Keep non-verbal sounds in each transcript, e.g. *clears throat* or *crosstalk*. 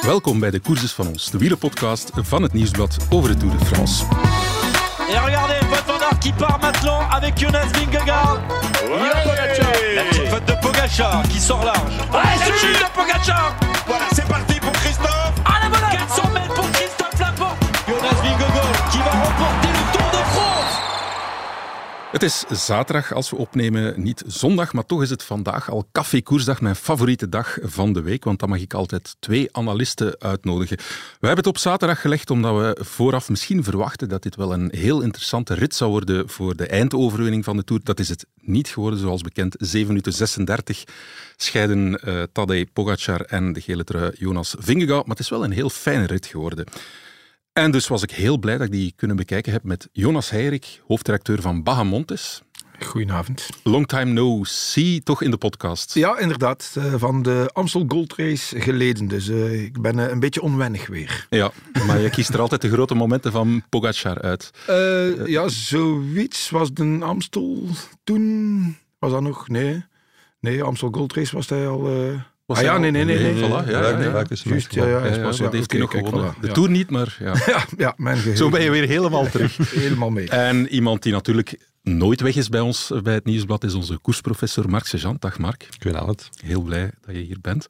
Welkom bij de Courses van ons, de wielerpodcast van het Nieuwsblad over de Tour de France. Et regardez, Wout van Aert qui part maintenant avec Jonas Vingegaard. La petite faute de Pogacar qui sort large. Ah, chute de Pogacar Voilà, c'est parti Het is zaterdag als we opnemen, niet zondag, maar toch is het vandaag al koersdag, mijn favoriete dag van de week, want dan mag ik altijd twee analisten uitnodigen. We hebben het op zaterdag gelegd omdat we vooraf misschien verwachten dat dit wel een heel interessante rit zou worden voor de eindoverwinning van de Tour. Dat is het niet geworden, zoals bekend. 7 minuten 36 scheiden uh, Tadej Pogacar en de gele trui Jonas Vingegaard, maar het is wel een heel fijne rit geworden. En dus was ik heel blij dat ik die kunnen bekijken heb met Jonas Heirik, hoofdredacteur van Bahamontes. Goedenavond. Long time no see, toch in de podcast? Ja, inderdaad. Uh, van de Amstel Gold Race geleden. Dus uh, ik ben uh, een beetje onwennig weer. Ja, maar je kiest er altijd de grote momenten van Pogacar uit. ja, zoiets was de Amstel toen. Was dat nog? Nee. Nee, Amstel Gold Race was hij al. Ah ja, nee, nee, nee. nee, nee. Voilà, ja, ja, nee. Juist, ja, ja, ja, ja, dat heeft hij nog gewonnen. Voilà, de ja. Tour niet, maar ja. *laughs* ja, ja, mijn geheugen. Zo ben je weer helemaal *laughs* terug. Helemaal mee. En iemand die natuurlijk nooit weg is bij ons, bij het Nieuwsblad, is onze koersprofessor Marc Sejant. Dag Marc. Goedenavond. Heel blij dat je hier bent.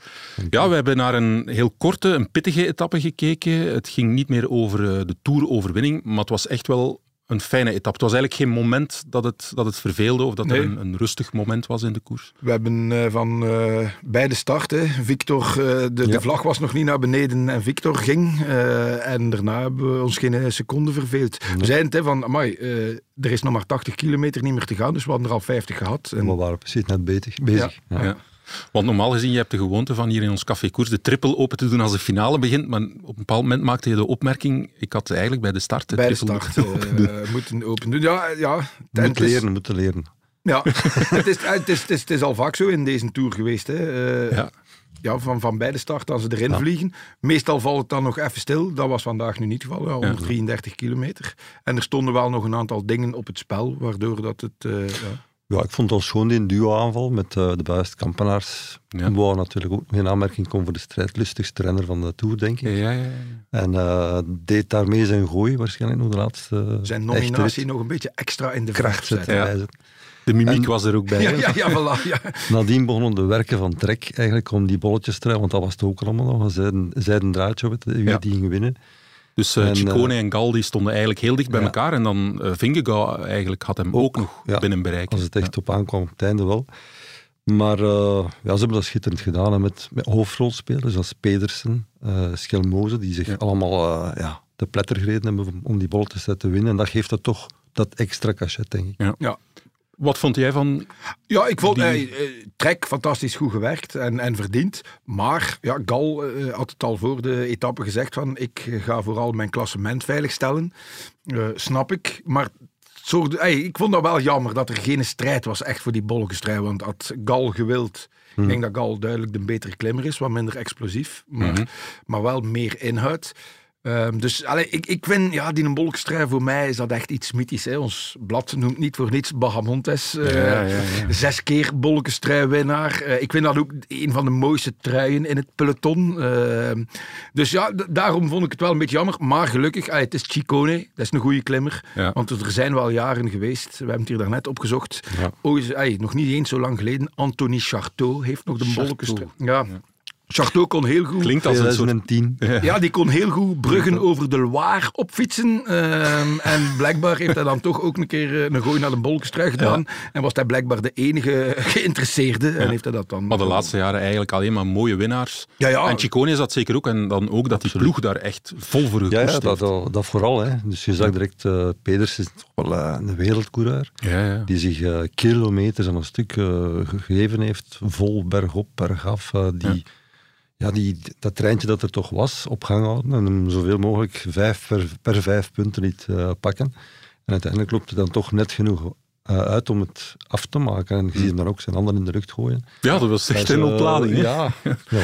Ja, we hebben naar een heel korte, een pittige etappe gekeken. Het ging niet meer over de Tour-overwinning, maar het was echt wel een fijne etappe. Het was eigenlijk geen moment dat het, dat het verveelde of dat Nee. er een, een rustig moment was in de koers. We hebben uh, van uh, bij de start, hè, Victor, uh, de, ja. de, vlag was nog niet naar beneden en Victor ging. Uh, en daarna hebben we ons geen seconde verveeld. Nee. We zeiden het, hè, van, amai, uh, er is nog maar 80 kilometer niet meer te gaan, dus we hadden er al 50 gehad. En... We waren precies net bezig. bezig. Ja. Ja. Want normaal gezien, je hebt de gewoonte van hier in ons café koers de triple open te doen als de finale begint, maar op een bepaald moment maakte je de opmerking, ik had eigenlijk bij de start de bij de triple start, moeten open doen. Uh, *laughs* moeten open doen. Ja, ja. Moet leren, moeten leren. Ja, *laughs* het, is, het, is, het, is, het is al vaak zo in deze Tour geweest. Hè. Uh, ja. Ja, van, van bij de start als ze erin Ja. vliegen. Meestal valt het dan nog even stil. Dat was vandaag nu niet het geval. Ja, 133 kilometer. En er stonden wel nog een aantal dingen op het spel, waardoor dat het... uh, ja. Ja, ik vond het al schoon die duo-aanval met uh, de buist Kampenaars. Ja. Wou natuurlijk ook geen aanmerking komen voor de strijdlustigste renner van de Tour, denk ik. Ja, ja, ja. En uh, deed daarmee zijn gooi, waarschijnlijk nog de laatste. Zijn nominatie nog een beetje extra in de kracht zetten. Ja. De mimiek en, was er ook bij. *laughs* Ja, ja, ja, voilà, ja. Nadien begonnen de werken van Trek eigenlijk om die bolletjes te rijden, want dat was het ook allemaal nog een zijden, zijden draadje wie Ja. die ging winnen. Dus uh, En, Ciccone eh, en Gal die stonden eigenlijk heel dicht bij ja. elkaar. En dan uh, Vingegaard eigenlijk had hem ook, Ook, nog ja. binnen bereik. Als het echt op aankwam, op het einde wel. Maar uh, ja, ze hebben dat schitterend gedaan hè, met, met hoofdrolspelers als Pedersen, uh, Schelmoze, die zich Ja. allemaal uh, ja, de pletter gereden hebben om, om die bolletjes te winnen. En dat geeft dat toch dat extra cachet, denk ik. Ja. Wat vond jij van... Ja, ik vond Die- eh, eh, Trek fantastisch goed gewerkt en, en verdiend. Maar ja, Gal eh, had het al voor de etappe gezegd van ik ga vooral mijn klassement veiligstellen. Eh, snap ik. Maar soort, ik vond dat wel jammer dat er geen strijd was echt voor die bolgestrijd. Want had Gal gewild... Ik denk dat Gal duidelijk de betere klimmer is, wat minder explosief, maar, Mhm. maar wel meer inhoud. Ehm, dus allee, ik, ik vind, ja, die voor mij is dat echt iets mythisch. Hè. Ons blad noemt niet voor niets Bahamontes. eh, Ja, ja, ja. Zes keer bolkenstrijdwinnaar. Uh, ik vind dat ook een van de mooiste truien in het peloton. Uh, dus ja, daarom vond ik het wel een beetje jammer. Maar gelukkig, het is Ciccone. Dat is een goede klimmer. Want er zijn wel jaren geweest. We hebben het hier daarnet opgezocht. Oh, ah, nog niet eens zo lang geleden. Anthony Charteau heeft nog de bolkenstrijd. Ja. Charteau kon heel goed. Klinkt als een soort... 2010. Ja, die kon heel goed bruggen over de Loire opfietsen. Um, en blijkbaar heeft hij dan toch ook een keer een gooi naar de bolkenstruik gedaan. Ja. En was hij blijkbaar de enige geïnteresseerde. Ja. En heeft hij dat dan... Maar de laatste jaren eigenlijk alleen maar mooie winnaars. Ja, ja. En Ciccone is dat zeker ook. En dan ook dat die ploeg daar echt vol voor gekoest Ja, ja heeft. dat, dat, dat, vooral. Hè. Dus je zag direct, uh, Peders is toch wel uh, een wereldcoureur. Ja, ja. Die zich uh, kilometers aan een stuk uh, gegeven heeft. Vol bergop, bergaf. Uh, die... Ja die, dat treintje dat er toch was, op gang houden en hem zoveel mogelijk vijf per, per vijf punten niet uh, pakken. En uiteindelijk loopt het dan toch net genoeg uh, uit om het af te maken. En je ziet hem dan ook zijn handen in de lucht gooien. Ja, dat was echt een ontlading. Uh, ja.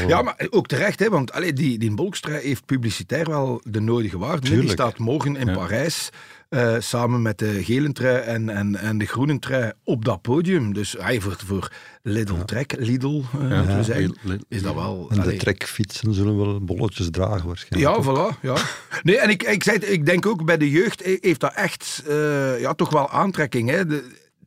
ja, maar ook terecht, hè, want allee, die, die Bolkstrijd heeft publicitair wel de nodige waarde. Die staat morgen in ja. Parijs. Eh, samen met de gele trui en, en, en de groene trui op dat podium. Dus hij voor, voor Lidl Trek, Lidl, uh, Ja, moeten we zeggen, Lidl- is dat wel... En de trekfietsen zullen wel bolletjes dragen waarschijnlijk. Ja, voilà. Ja. *laughs* Nee, en ik, ik, zei, het, ik denk ook bij de jeugd eh, heeft dat echt eh, ja, toch wel aantrekking. Hè. De,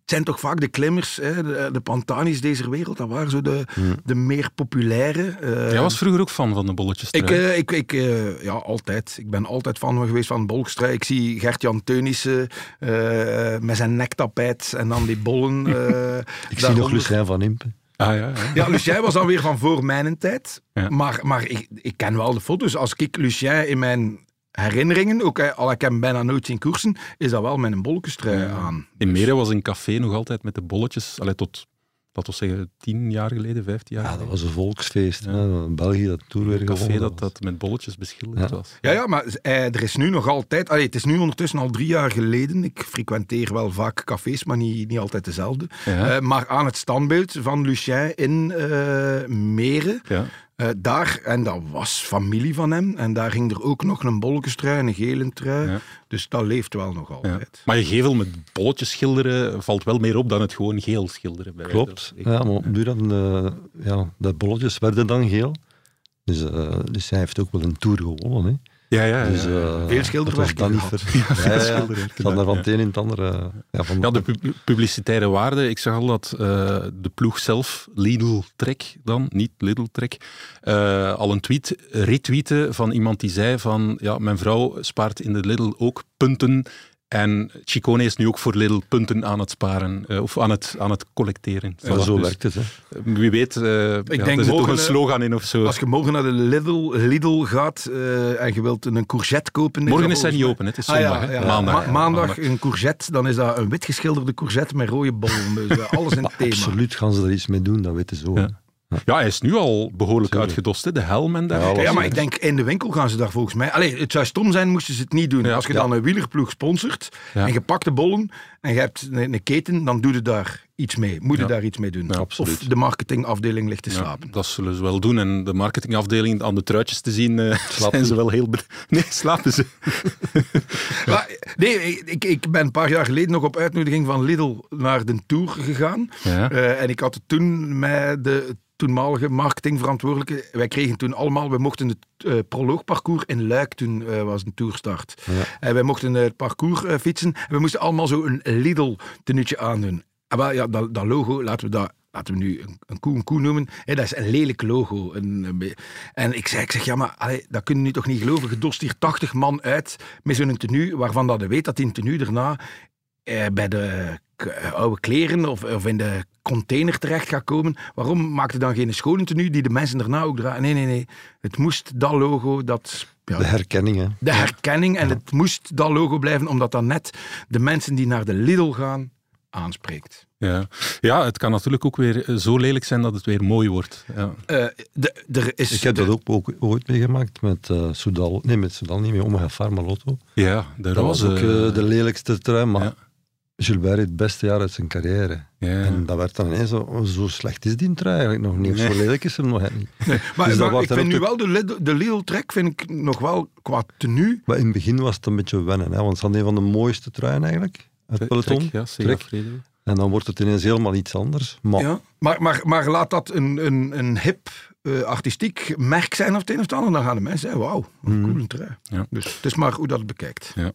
zijn toch vaak de klimmers, hè, de, de Pantanis deze wereld. Dat waren zo de, de meer populaire. eh, Jij was vroeger ook fan van de bolletjes. ik, eh, ik, ik eh, ja, altijd. Ik ben altijd fan geweest van Bolkstrui. Ik zie Gert-Jan Teunissen eh, met zijn nektapijt en dan die bollen. *laughs* eh, Ik zie nog. Lucien van Impe. ah, ja, ja. Ja, Lucien was dan weer van voor mijn tijd. Ja. Maar, maar ik, ik ken wel de foto's. Als ik Lucien in mijn herinneringen, ook al ik hem bijna nooit zien koersen, is dat wel met een bolkenstrui aan. In Meren was een café nog altijd met de bolletjes. Allee, tot, laten we zeggen, tien jaar geleden, vijftien jaar Ja, dat geleden. was een volksfeest. Ja. Hè. In België dat toen weer Een café dat, dat met bolletjes beschilderd Ja. was. Ja, ja, maar eh, er is nu nog altijd... Allee, het is nu ondertussen al drie jaar geleden. Ik frequenteer wel vaak cafés, maar niet, niet altijd dezelfde. Ja. Eh, maar aan het standbeeld van Lucien in eh Meren... Ja. Eh, daar, en dat was familie van hem, en daar ging er ook nog een bolkenstrui en een gele trui. Ja. Dus dat leeft wel nog Ja. altijd. Maar je gevel met bolletjes schilderen valt wel meer op dan het gewoon geel schilderen. bij Klopt. Ja, maar nu dan, eh, ja, de bolletjes werden dan geel. Dus, eh, dus hij heeft ook wel een tour gewonnen. Hè. Ja, ja, ja. Dus, eh, Veel dat schilderwerk was dan niet *laughs* ver- Ja, ja, ja. schilderwerk Van het een in het andere. eh, Ja, van, Ja, de pu- publicitaire waarde. Ik zag al dat eh, de ploeg zelf, Lidl Trek dan, niet Lidl Trek, eh, al een tweet retweette van iemand die zei van ja, mijn vrouw spaart in de Lidl ook punten en Chicone is nu ook voor Lidl punten aan het sparen eh, of aan het, aan het collecteren. zo Dus, werkt het. Hè. Wie weet, eh ja, denk er zit toch een eh, slogan in of zo. Als je morgen naar de Lidl, Lidl gaat eh, en je wilt een courgette kopen... Morgen dat is hij niet open, hè. het is Ah, zondag. ja, hè. ja. Maandag. Ma- maandag een courgette, dan is dat een wit geschilderde courgette met rode bollen. Dus eh, alles in *laughs* het thema. Absoluut gaan ze er iets mee doen, dat weten ze zo. Ja. Hij is nu al behoorlijk Tuurlijk. uitgedost, hè. de helm en dergelijke. Ja, maar ik denk in de winkel gaan ze daar volgens mij. Allee, het zou stom zijn moesten ze het niet doen. Ja, Als je ja. dan een wielerploeg sponsort Ja. en je pakt de bollen en je hebt een, een keten, dan doe je daar iets mee. Moet je Ja. daar iets mee doen. Ja. Of de marketingafdeling ligt te Ja, slapen. dat zullen ze wel doen. En de marketingafdeling aan de truitjes te zien, eh, zijn ze wel heel... *laughs* Nee, slapen ze. *laughs* Maar, nee, ik, ik ben een paar jaar geleden nog op uitnodiging van Lidl naar de Tour gegaan. Eh, en ik had het toen met de toenmalige marketingverantwoordelijke. Wij kregen toen allemaal, we mochten het eh, proloogparcours in Luik, toen eh, was een tourstart. En wij mochten het parcours eh, fietsen. En we moesten allemaal zo een Lidl-tenuutje aandoen. En wel, ja, dat, dat logo, laten we dat laten we nu een, een koe een koe noemen. Dat is een lelijk logo. Een, en ik zeg, ik zeg ja, maar allee, dat kunnen nu toch niet geloven. Je dorst hier 80 man uit met zo'n tenue, waarvan dat je weet dat die tenue daarna eh, bij de oude kleren of, of in de container terecht gaat komen. Waarom maakt het dan geen schone tenue die de mensen daarna ook dragen? Nee, nee, nee. Het moest dat logo, dat... Ja, De herkenning, hè. de herkenning en het moest dat logo blijven, omdat dat net de mensen die naar de Lidl gaan aanspreekt. Ja. ja, het kan natuurlijk ook weer eh, zo lelijk zijn dat het weer mooi wordt. Ja. Eh, de, er is Ik heb de- dat ook, ook ooit meegemaakt met eh Soudal. Nee, met Soudal niet, met Omega Pharma Lotto. Ja, de Dat was ook de lelijkste trui, maar ja. Gilbert het beste jaar uit zijn carrière. Ja. En dat werd dan ineens zo, zo slecht is die trui eigenlijk nog niet. Zo lelijk is hem nog niet. Maar, Dus maar ik vind nu wel de, de Lidl-trek vind ik nog wel qua tenue. Maar in het begin was het een beetje wennen, hè, want het is een van de mooiste truien eigenlijk. Het Trek, peloton. ja, Sega Trek. En dan wordt het ineens helemaal iets anders. Maar Ja. Maar, maar, maar laat dat een, een, een hip, eh, artistiek merk zijn of het een of het ander, dan gaan de mensen zeggen, wauw, wat een coole trui. Ja. Dus het is maar hoe dat het bekijkt. Ja.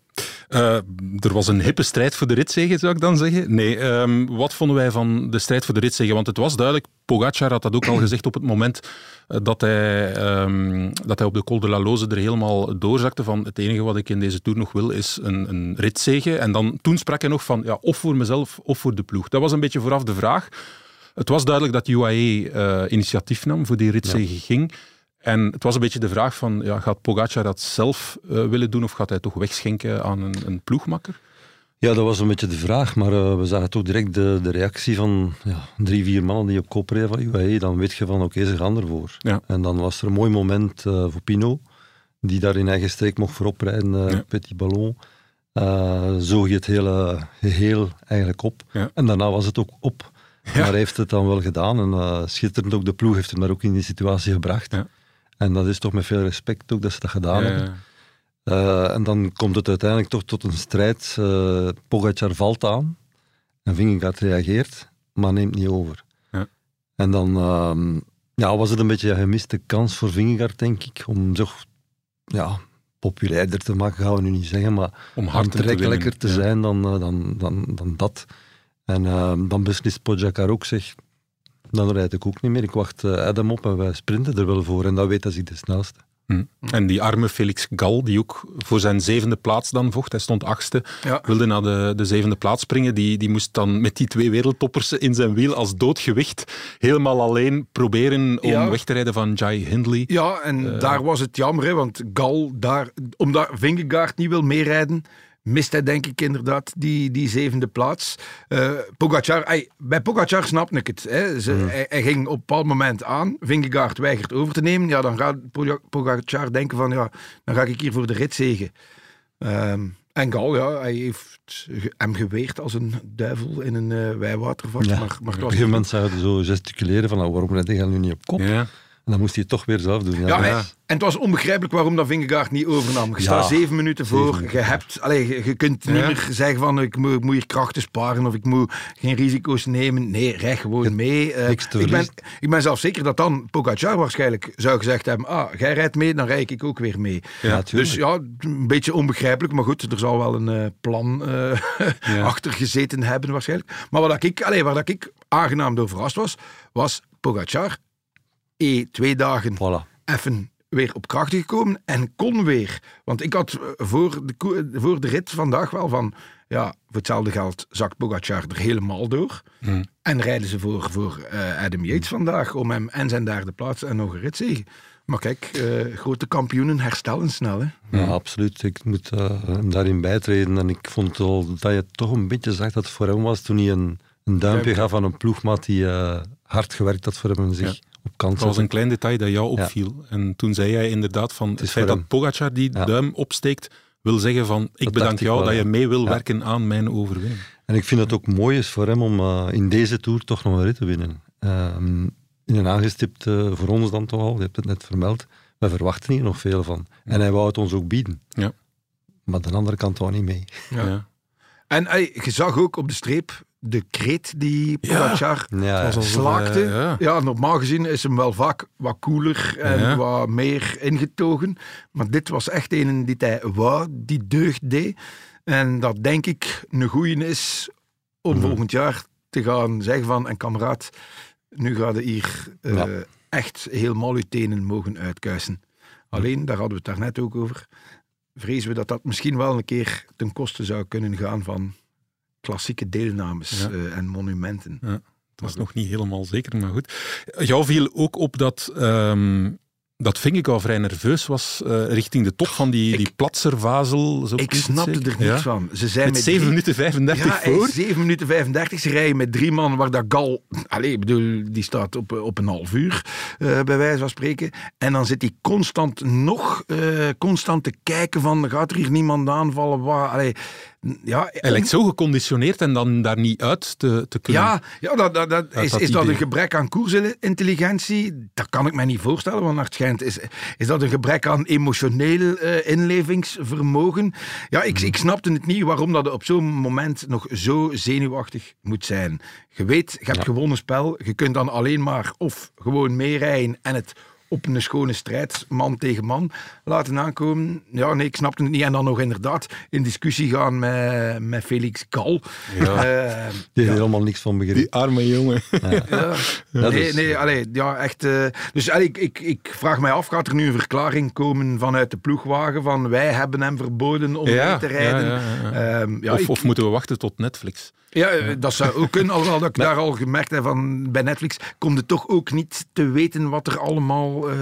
Eh, er was een hippe strijd voor de ritzege, zou ik dan zeggen. Nee, ehm, wat vonden wij van de strijd voor de ritzege? Want het was duidelijk, Pogacar had dat ook al gezegd op het moment eh, dat hij, ehm, dat hij op de Col de la Loze er helemaal doorzakte van het enige wat ik in deze Tour nog wil is een, een ritzege. En dan, toen sprak hij nog van ja, of voor mezelf of voor de ploeg. Dat was een beetje vooraf de vraag. Het was duidelijk dat UAE eh, initiatief nam voor die ritzege ging. En het was een beetje de vraag van, ja, gaat Pogacar dat zelf eh, willen doen of gaat hij toch wegschenken aan een, een ploegmakker? ja, dat was een beetje de vraag. Maar eh, we zagen toch direct de, de reactie van ja, drie, vier mannen die op kop reden van UAE. Dan weet je van, oké, ze gaan ervoor. Ja. En dan was er een mooi moment eh, voor Pino, die daar in eigen streek mocht voorop rijden, Ja. Petit Ballon. Zoog je het hele geheel eigenlijk op. Ja. En daarna was het ook op. Maar hij heeft het dan wel gedaan. En schitterend ook, de ploeg heeft hem daar ook in die situatie gebracht. En dat is toch met veel respect ook dat ze dat gedaan Ja, hebben. Uh, en dan komt het uiteindelijk toch tot een strijd. Uh, Pogacar valt aan en Vingegaard reageert, maar neemt niet over. Ja. En dan uh, ja, was het een beetje een gemiste kans voor Vingegaard, denk ik, om zich ja, populairder te maken, gaan we nu niet zeggen, maar om aantrekkelijker te, te zijn dan, dan, dan, dan dat. En ehm, dan beslist Pogacar ook, zeg, dan rijd ik ook niet meer. Ik wacht Adam op en wij sprinten er wel voor. En dat weet als ik de snelste. Hm. En die arme Felix Gal, die ook voor zijn zevende plaats dan vocht, hij stond achtste, wilde naar de, de zevende plaats springen, die, die moest dan met die twee wereldtoppers in zijn wiel als doodgewicht helemaal alleen proberen om weg te rijden van Jai Hindley. Ja, en eh, daar was het jammer, hè, want Gal, daar, omdat Vingegaard niet wil meerijden, mist hij denk ik inderdaad die, die zevende plaats. Uh, Pogacar, bij Pogacar snap ik het. Hè. Ze, mm. hij, ging op een bepaald moment aan. Vingegaard weigert over te nemen. Ja, dan gaat Pogacar denken van, ja, dan ga ik hier voor de rit zegen. Um, en Gal, ja, hij heeft hem geweerd als een duivel in een uh, wijwatervast. Ja, maar, maar op een gegeven moment zouden zo gesticuleren van, nou, waarom red hij nu niet op kop? Ja. En dan moest hij het toch weer zelf doen. Ja, ja, En het was onbegrijpelijk waarom dat Vingegaard niet overnam. Je staat zeven minuten voor. je, hebt, allez, je, kunt niet meer zeggen van ik moet, ik moet hier krachten sparen of ik moet geen risico's nemen. Nee, rij gewoon mee. Uh, ik, ben, ik ben zelf zeker dat dan Pogacar waarschijnlijk zou gezegd hebben ah, jij rijdt mee, dan rijd ik ook weer mee. dus ja, een beetje onbegrijpelijk. Maar goed, er zal wel een uh, plan uh, achter gezeten hebben waarschijnlijk. Maar wat ik, allez, waar dat ik aangenaam door verrast was, was Pogacar E twee dagen voilà. even weer op kracht gekomen en kon weer. Want ik had eh, voor de, voor de rit vandaag wel van, ja, voor hetzelfde geld zakt Pogacar er helemaal door. Hmm. En rijden ze voor, voor uh, Adam Yates vandaag om hem en zijn derde plaats en nog een ritzege. Maar kijk, uh, grote kampioenen herstellen snel. Hè? Ja, absoluut. Ik moet uh, daarin bijtreden. En ik vond al dat je toch een beetje zag dat het voor hem was toen hij een, een duimpje gaf aan een ploegmaat die hard gewerkt had voor hem en zich op kant Dat was een klein detail dat jou opviel. En toen zei jij inderdaad van het, het feit dat Pogacar die duim opsteekt, wil zeggen van ik bedank jou dat je mee wil werken aan mijn overwinning. En ik vind het ook mooi is voor hem om uh, in deze Tour toch nog een rit te winnen. Um, in een aangestipt, uh, voor ons dan toch al, je hebt het net vermeld, we verwachten hier nog veel van. En hij wou het ons ook bieden. Ja. Maar de andere kant wou niet mee. Ja. En je zag ook op de streep de kreet die Pogacar ja. ja, slaakte. Ja. ja. normaal gezien is hem wel vaak wat koeler en wat meer ingetogen. Maar dit was echt een die hij wou, die deugd deed. En dat denk ik een goeie is om mhm. volgend jaar te gaan zeggen van... En kameraad, nu gaat je hier uh, echt helemaal uw tenen mogen uitkuisen. Alleen, daar hadden we het daarnet ook over, vrezen we dat dat misschien wel een keer ten koste zou kunnen gaan van klassieke deelnames uh, en monumenten. Ja. Dat is nog niet helemaal zeker, maar goed. Jou viel ook op dat um, dat Vingegaard vrij nerveus was uh, richting de top van die, die platservazel. Zo ik snapte er ja. van. Ze zijn met, met 7 minuten 35 ja, voor. 7 minuten 35. Ze rijden met drie man waar dat Gal... Allez, bedoel, die staat op, op een half uur, uh, bij wijze van spreken. En dan zit hij constant nog uh, constant te kijken van, gaat er hier niemand aanvallen? Waar, allez, ja, hij lijkt zo geconditioneerd en dan daar niet uit te, te kunnen. Ja, ja dat, dat, dat is, dat is dat een gebrek aan koersintelligentie? Dat kan ik me niet voorstellen, want naar het schijnt is, is dat een gebrek aan emotioneel uh, inlevingsvermogen. Ja, ik, ik snapte het niet waarom dat op zo'n moment nog zo zenuwachtig moet zijn. Je weet, je hebt gewonnen spel, je kunt dan alleen maar of gewoon meerijden en het op een schone strijd, man tegen man, laten aankomen. Ja, nee, ik snapte het niet. En dan nog inderdaad in discussie gaan met, met Felix Gal. Ja. Uh, Die ja. helemaal niks van begreep. Die arme jongen. Ja. ja. Nee, nee, allee, ja, echt. Uh, dus allee, ik, ik, ik vraag mij af, gaat er nu een verklaring komen vanuit de ploegwagen van wij hebben hem verboden om mee te rijden? Um, of, ik, of moeten we wachten tot Netflix? Ja, eh, dat zou ook kunnen. Alhoewel dat ik daar al gemerkt heb van bij Netflix komt het toch ook niet te weten wat er allemaal uh,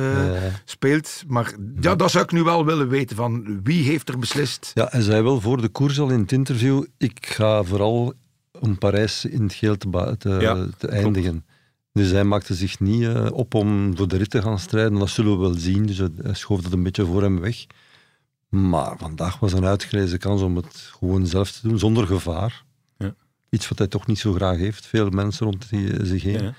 speelt. Maar ja, dat zou ik nu wel willen weten van wie heeft er beslist. Ja, en zei wel voor de koers al in het interview, ik ga vooral om Parijs in het geel te, te, te eindigen. Dus hij maakte zich niet uh, op om voor de rit te gaan strijden. Dat zullen we wel zien. Dus hij schoof dat een beetje voor hem weg. Maar vandaag was een uitgelezen kans om het gewoon zelf te doen, zonder gevaar. Iets wat hij toch niet zo graag heeft. Veel mensen rond die, zich heen.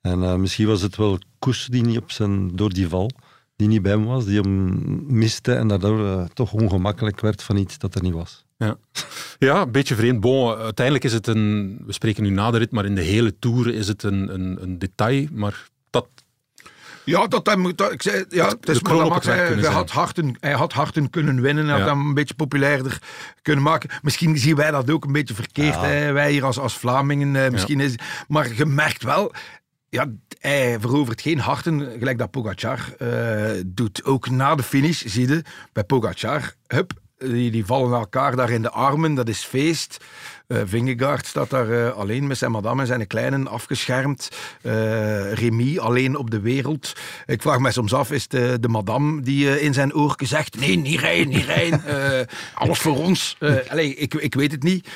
En uh, misschien was het wel Koes die niet op zijn, door die val, die niet bij hem was, die hem miste en daardoor uh, toch ongemakkelijk werd van iets dat er niet was. Ja, ja een beetje vreemd. Bon, uiteindelijk is het een, we spreken nu na de rit, maar in de hele Tour is het een, een, een detail, maar dat ja, dat, dat, dat, ik zei, ja, het is maar Max, hij, hij, had harten, hij had harten kunnen winnen. Hij had hem een beetje populairder kunnen maken. Misschien zien wij dat ook een beetje verkeerd. Hè? Wij hier als, als Vlamingen. Eh, misschien is, maar je merkt wel, ja, hij verovert geen harten, gelijk dat Pogacar uh, doet. Ook na de finish, zie je, bij Pogacar, hup, die, die vallen elkaar daar in de armen, dat is feest. Uh, Vingegaard staat daar uh, alleen met zijn madame en zijn kleinen afgeschermd. Uh, Remy alleen op de wereld. Ik vraag me soms af, is de, de madame die in zijn oor zegt: nee, niet rijden, niet rijden. alles voor ons. allez, ik, ik weet het niet.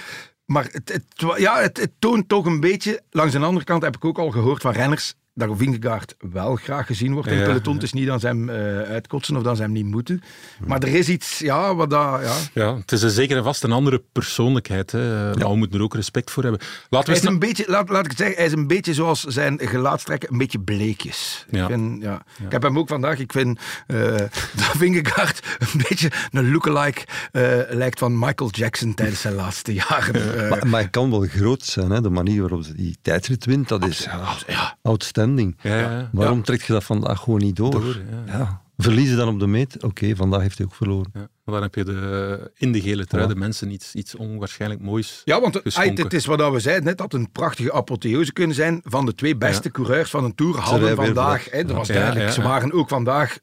Maar het, het, ja, het, het toont toch een beetje. Langs de andere kant heb ik ook al gehoord van renners dat Vingegaard wel graag gezien wordt in ja, peloton. Het is niet dat ze hem uh, uitkotsen of dat ze hem niet moeten. Maar er is iets, ja, wat dat... Ja, ja het is een zeker en vast een andere persoonlijkheid. Hè. Maar we moeten er ook respect voor hebben. Laten we hij is een beetje, laat, laat ik het zeggen, hij is een beetje zoals zijn gelaatstrekken, een beetje bleekjes. Ja. Ik, vind, ja. ik heb hem ook vandaag, ik vind uh, *laughs* dat Vingegaard een beetje een lookalike uh, lijkt van Michael Jackson tijdens zijn laatste jaren. maar, maar hij kan wel groot zijn, hè. de manier waarop hij die tijdrit wint, dat is ja, outstanding. Ja, Waarom trekt je dat vandaag gewoon niet door? ja. Verliezen dan op de meet? Oké, vandaag heeft hij ook verloren. Ja, dan heb je de, in de gele trui de mensen iets, iets onwaarschijnlijk moois Ja, want het is wat we zeiden net, dat een prachtige apotheose kunnen zijn van de twee beste coureurs van een Tour. Hadden vandaag, hè, dat was duidelijk, ze waren ook vandaag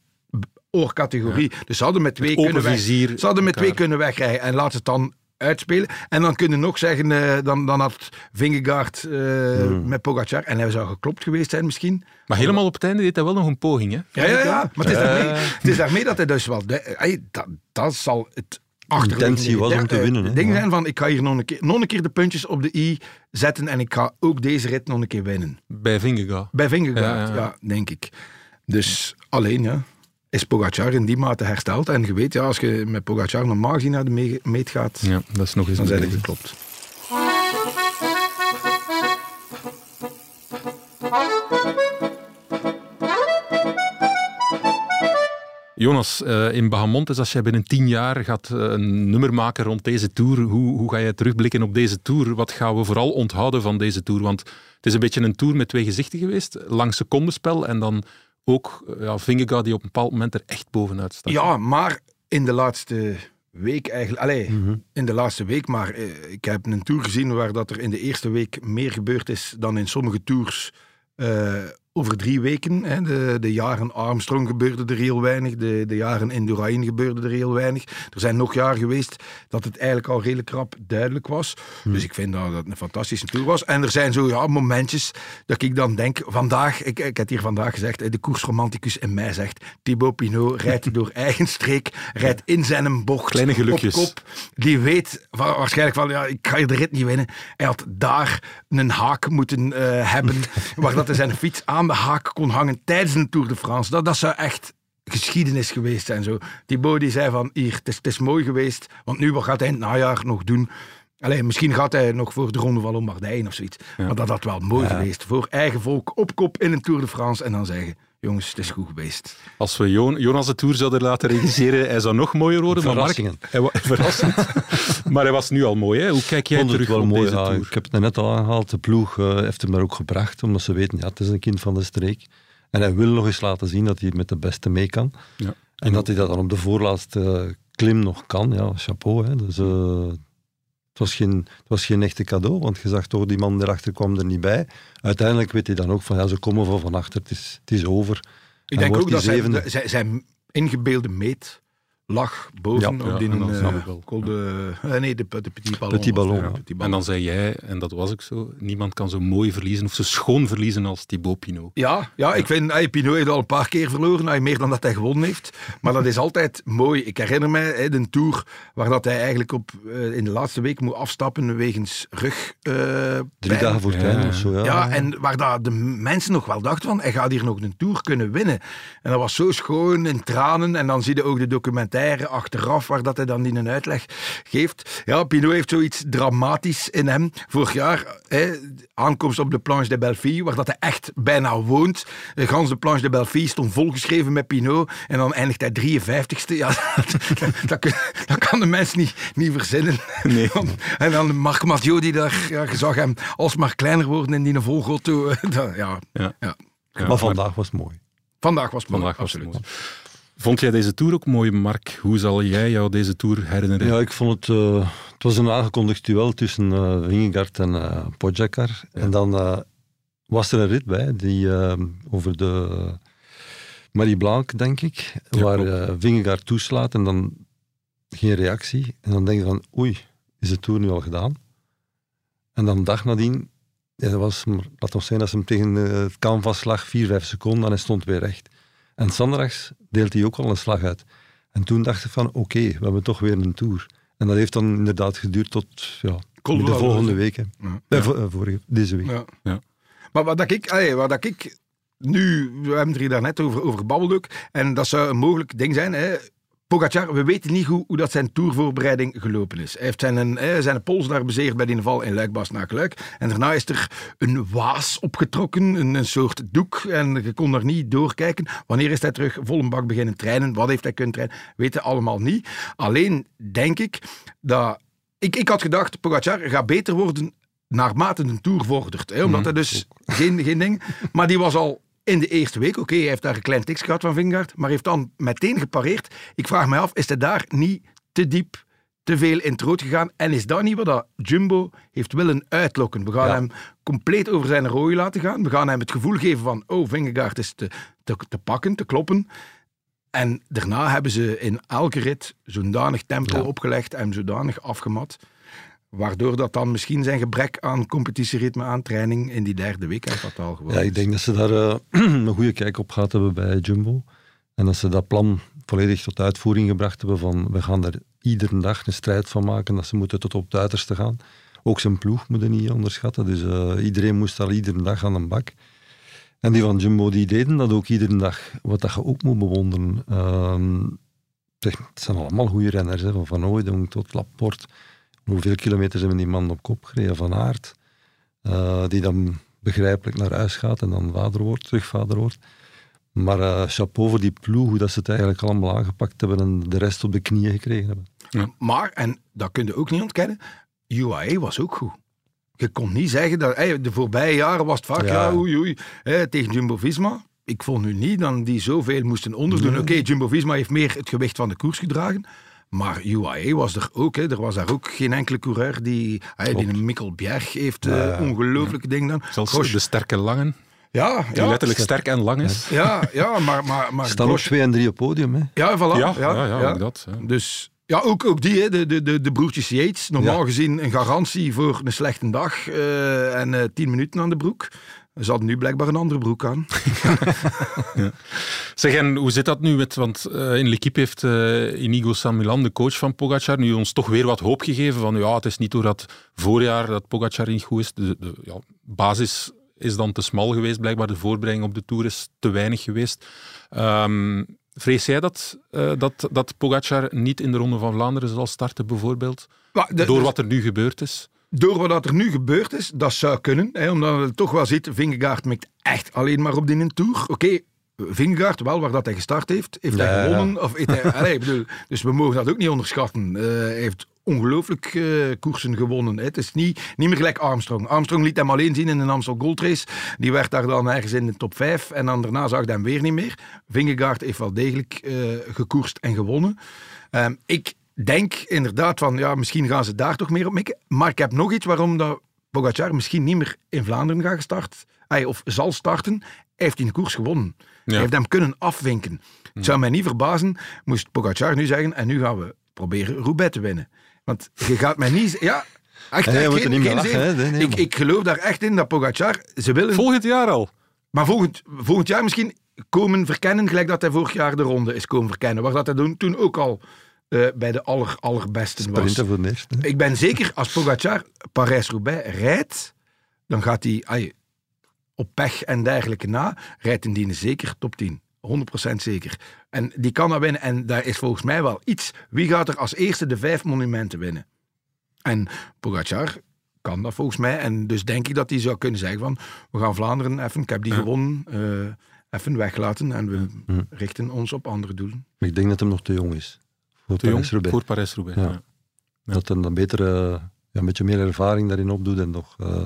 oorcategorie. Dus ze hadden met twee, kunnen, weg, ze hadden met twee kunnen wegrijden. En laat het dan uitspelen. En dan kunnen nog zeggen, uh, dan, dan had Vingegaard uh, hmm. met Pogacar, en hij zou geklopt geweest zijn misschien. Maar helemaal op het einde deed hij wel nog een poging, hè? Ja, ja, ja. Maar het is, daarmee, het is daarmee dat hij dus wel... De, dat, dat zal het intentie was om te winnen. Het ding zijn van, ik ga hier nog een, keer, nog een keer de puntjes op de i zetten en ik ga ook deze rit nog een keer winnen. Bij Vingegaard? Bij Vingegaard, ja, ja, denk ik. Dus alleen, ja is Pogacar in die mate hersteld. En je weet, ja, als je met Pogacar normaal gezien naar de meet gaat, ja, dat is nog eens dan zijn het geklopt. Jonas, uh, in Bahamontes, als jij binnen tien jaar gaat uh, een nummer maken rond deze Tour, hoe, hoe ga je terugblikken op deze Tour? Wat gaan we vooral onthouden van deze Tour? Want het is een beetje een Tour met twee gezichten geweest. Lang secondenspel en dan ook ja, Vingegaard die op een bepaald moment er echt bovenuit staat. Ja, maar in de laatste week eigenlijk... Allee, mhm. in de laatste week, maar eh, ik heb een tour gezien waar dat er in de eerste week meer gebeurd is dan in sommige tours uh, over drie weken. Hè, de, de jaren Armstrong gebeurde er heel weinig. De, de jaren Indurain gebeurde er heel weinig. Er zijn nog jaren geweest dat het eigenlijk al redelijk krap duidelijk was. Hmm. Dus ik vind dat dat een fantastische tour was. En er zijn zo ja, momentjes dat ik dan denk, vandaag, ik, ik heb hier vandaag gezegd, de koersromanticus in mij zegt, Thibaut Pinot rijdt door *laughs* eigen streek, rijdt in zijn bocht Kleine gelukjes. op kop. Die weet waarschijnlijk van, ja, ik ga je de rit niet winnen. Hij had daar een haak moeten uh, hebben, *laughs* waar dat hij zijn fiets aan aan de haak kon hangen tijdens een Tour de France. Dat, dat zou echt geschiedenis geweest zijn. Zo. Thibaut die zei van, hier, het is, het is mooi geweest, want nu wat gaat hij in het najaar nog doen? Alleen, misschien gaat hij nog voor de Ronde van Lombardije of zoiets. Maar dat had wel mooi geweest. Voor eigen volk op kop in een Tour de France en dan zeggen... Jongens, het is goed geweest. Als we Jonas de Tour zouden laten regisseren, hij zou nog mooier worden. Verrassingen. Maar Mark, hij, *laughs* verrassend. maar hij was nu al mooi. Hè? Hoe kijk jij terug op mooi, deze Tour? Ik heb het net al aangehaald. De ploeg uh, heeft hem daar ook gebracht, omdat ze weten, ja, het is een kind van de streek. En hij wil nog eens laten zien dat hij met de beste mee kan. Ja. En dat hij dat dan op de voorlaatste klim nog kan. Ja, chapeau. Hè. Dus, uh, het was, geen, het was geen echte cadeau, want je zag toch, die man erachter kwam er niet bij. Uiteindelijk weet hij dan ook van, ja, ze komen van van achter, het is, het is over. Ik denk ook dat zijn, zijn ingebeelde meet lag boven ja, op die ja, uh, col de, uh, nee, de, de Petit Ballon. Petit ballon, ja. Petit ballon. En dan zei jij, en dat was ook zo, niemand kan zo mooi verliezen of zo schoon verliezen als Thibaut Pinot. Ja, ja, ik vind, hey, Pinot heeft al een paar keer verloren, hey, meer dan dat hij gewonnen heeft. Maar dat is altijd mooi. Ik herinner mij hey, de Tour waar dat hij eigenlijk op, uh, in de laatste week moet afstappen wegens rug. Drie dagen voor het of zo, ja. Ja, en waar dat de mensen nog wel dachten van, hij gaat hier nog een Tour kunnen winnen. En dat was zo schoon in tranen. En dan zie je ook de documentaire documentaire achteraf, waar dat hij dan in een uitleg geeft. Ja, Pinot heeft zoiets dramatisch in hem. Vorig jaar, hè, aankomst op de Planche de Belleville, waar dat hij echt bijna woont. De gans de Planche de Belleville stond volgeschreven met Pinot. En dan eindigt hij 53ste. Ja, *laughs* dat, dat, kun- dat kan de mens niet, niet verzinnen. Nee. En dan Marc Mathieu, die daar, ja, je zag hem alsmaar kleiner worden in die volgauto. *laughs* Dat- Ja, Ja. ja. Maar vandaag was het mooi. Vandaag was het mooi, vandaag was het absoluut. mooi. Vond jij deze tour ook mooi, Mark? Hoe zal jij jou deze tour herinneren? Ja, ik vond het... eh, het was een aangekondigd duel tussen eh Vingegaard en Pogacar. En dan was er een rit bij, die over de Marie Blanc, denk ik, Ja, waar eh Vingegaard toeslaat en dan geen reactie. En dan denk je van, oei, is de Tour nu al gedaan? En dan dag nadien, ja, dat was, laat ons zijn dat ze hem tegen het canvas lag, vier, vijf seconden, en hij stond weer recht. En zondags deelt hij ook al een slag uit. En toen dacht ik van, oké, we hebben toch weer een Tour. En dat heeft dan inderdaad geduurd tot ja, Cold de volgende dus. week. hè. Ja. Eh, eh, vorige, deze week. Ja. Ja. Maar wat ik, allee, wat ik nu, we hebben het hier daarnet over, over gebabbeld ook, en dat zou een mogelijk ding zijn. Hè. Pogacar, we weten niet hoe, hoe dat zijn tourvoorbereiding gelopen is. Hij heeft zijn, hè, zijn pols daar bezeerd bij die val in Luikbas naar Luik. En daarna is er een waas opgetrokken, een, een soort doek, en je kon daar niet doorkijken. Wanneer is hij terug vol een bak beginnen trainen? Wat heeft hij kunnen trainen? Weten allemaal niet. Alleen denk ik dat... Ik, ik had gedacht, Pogacar gaat beter worden naarmate de Tour vordert. Hè, omdat hij dus geen, geen ding... Maar die was al in de eerste week, oké, hij heeft daar een klein tiks gehad van Vingegaard, maar heeft dan meteen gepareerd. Ik vraag me af, is hij daar niet te diep, te veel in het rood gegaan? En is dat niet wat dat Jumbo heeft willen uitlokken? We gaan Ja. hem compleet over zijn rooi laten gaan. We gaan hem het gevoel geven van, oh, Vingegaard is te, te, te pakken, te kloppen. En daarna hebben ze in elke rit zodanig tempo Ja. opgelegd en zodanig afgemat. Waardoor dat dan misschien zijn gebrek aan competitieritme, aan training in die derde week echt fataal geworden Ja, ik denk dat ze daar eh, *clears throat* een goede kijk op gehad hebben bij Jumbo. En dat ze dat plan volledig tot uitvoering gebracht hebben van we gaan er iedere dag een strijd van maken, dat ze moeten tot op het uiterste gaan. Ook zijn ploeg moeten niet onderschatten, dus eh, iedereen moest al iedere dag aan een bak. En die van Jumbo die deden dat ook iedere dag, wat dat je ook moet bewonderen. Ehm, zeg, het zijn allemaal goede renners, hè, van Van Ooydonk tot Laporte. Hoeveel kilometers hebben die man op kop gereden? Van Aert, eh, die dan begrijpelijk naar huis gaat en dan vader wordt, terug vader wordt. Maar eh, chapeau voor die ploeg, hoe dat ze het eigenlijk allemaal aangepakt hebben en de rest op de knieën gekregen hebben. Maar, en dat kun je ook niet ontkennen, UAE was ook goed. Je kon niet zeggen dat hey, de voorbije jaren was het vaak, ja, Ja. oei, oei, hè, tegen Jumbo-Visma. Ik vond nu niet dat die zoveel moesten onderdoen. Nee. Oké, Jumbo-Visma heeft meer het gewicht van de koers gedragen. Maar UAE was er ook. Hè. Er was daar ook geen enkele coureur die... Hey, die Mikkel Bjerg heeft eh, Ja. ongelooflijke dingen dan. Zelfs Grosch- de sterke langen, ja, die ja, letterlijk sterk en lang is. ja, ja, maar... maar, maar Staan twee en drie op podium. Hè. Ja, voilà. Ja, ja, ja, ook dat. ja. Dus ja, ook, ook die, hè, de, de, de, broertjes Yates. Normaal Ja. gezien een garantie voor een slechte dag eh, en eh, tien minuten aan de broek. Ze hadden nu blijkbaar een andere broek aan. *laughs* Zeg, en hoe zit dat nu met, want eh, in L'Equipe heeft eh, Inigo San Milan, de coach van Pogacar, nu ons toch weer wat hoop gegeven van ja, het is niet door dat voorjaar dat Pogacar niet goed is. De, de ja, basis is dan te smal geweest, blijkbaar de voorbereiding op de Tour is te weinig geweest. Ehm, vrees jij dat, eh, dat, dat Pogacar niet in de Ronde van Vlaanderen zal starten, bijvoorbeeld? De- Door wat er nu gebeurd is? Door wat er nu gebeurd is, dat zou kunnen. Hè, omdat je toch wel ziet, Vingegaard mikt echt alleen maar op die Tour. Oké, Vingegaard, wel waar dat hij gestart heeft, heeft Ja, hij ja. gewonnen. Of heeft hij, *laughs* allee, ik bedoel, dus we mogen dat ook niet onderschatten. Eh, hij heeft ongelooflijk eh, koersen gewonnen. hè. Het is niet, niet meer gelijk Armstrong. Armstrong liet hem alleen zien in een Amstel Gold Race. Die werd daar dan ergens in de top 5 en dan daarna zag hij hem weer niet meer. Vingegaard heeft wel degelijk eh, gekoerst en gewonnen. Ehm, ik denk inderdaad van, ja, misschien gaan ze daar toch meer op mikken. Maar ik heb nog iets waarom dat Pogacar misschien niet meer in Vlaanderen gaat gestart, ay, of zal starten. Hij heeft die koers gewonnen. Hij heeft hem kunnen afwinken. Het zou mij niet verbazen, moest Pogacar nu zeggen, en nu gaan we proberen Roubaix te winnen. Want je gaat mij niet... Ja, echt, Nee, er geen- niet meer geen lachen, zeven. hè. Nee, nee, ik, ik geloof daar echt in dat Pogacar... Ze willen Volgend jaar al. maar volgend, volgend jaar misschien komen verkennen, gelijk dat hij vorig jaar de ronde is komen verkennen. Waar dat hij toen ook al eh, bij de aller, allerbesten was. Sprinten voor. Ik ben zeker, als Pogacar Parijs-Roubaix rijdt, dan gaat hij op pech en dergelijke na, rijdt indien zeker top 10. 100% zeker. En die kan dat winnen. En daar is volgens mij wel iets. Wie gaat er als eerste de vijf monumenten winnen? En Pogacar kan dat volgens mij. En dus denk ik dat hij zou kunnen zeggen van... We gaan Vlaanderen even, ik heb die gewonnen, eh, even weglaten. En we richten ons op andere doelen. Maar ik denk dat hem nog te jong is. Voor Te jong Parijs-Roubaix. voor Parijs-Roubaix. Ja. Dat hij dan beter, eh, ja, een beetje meer ervaring daarin opdoet en nog eh,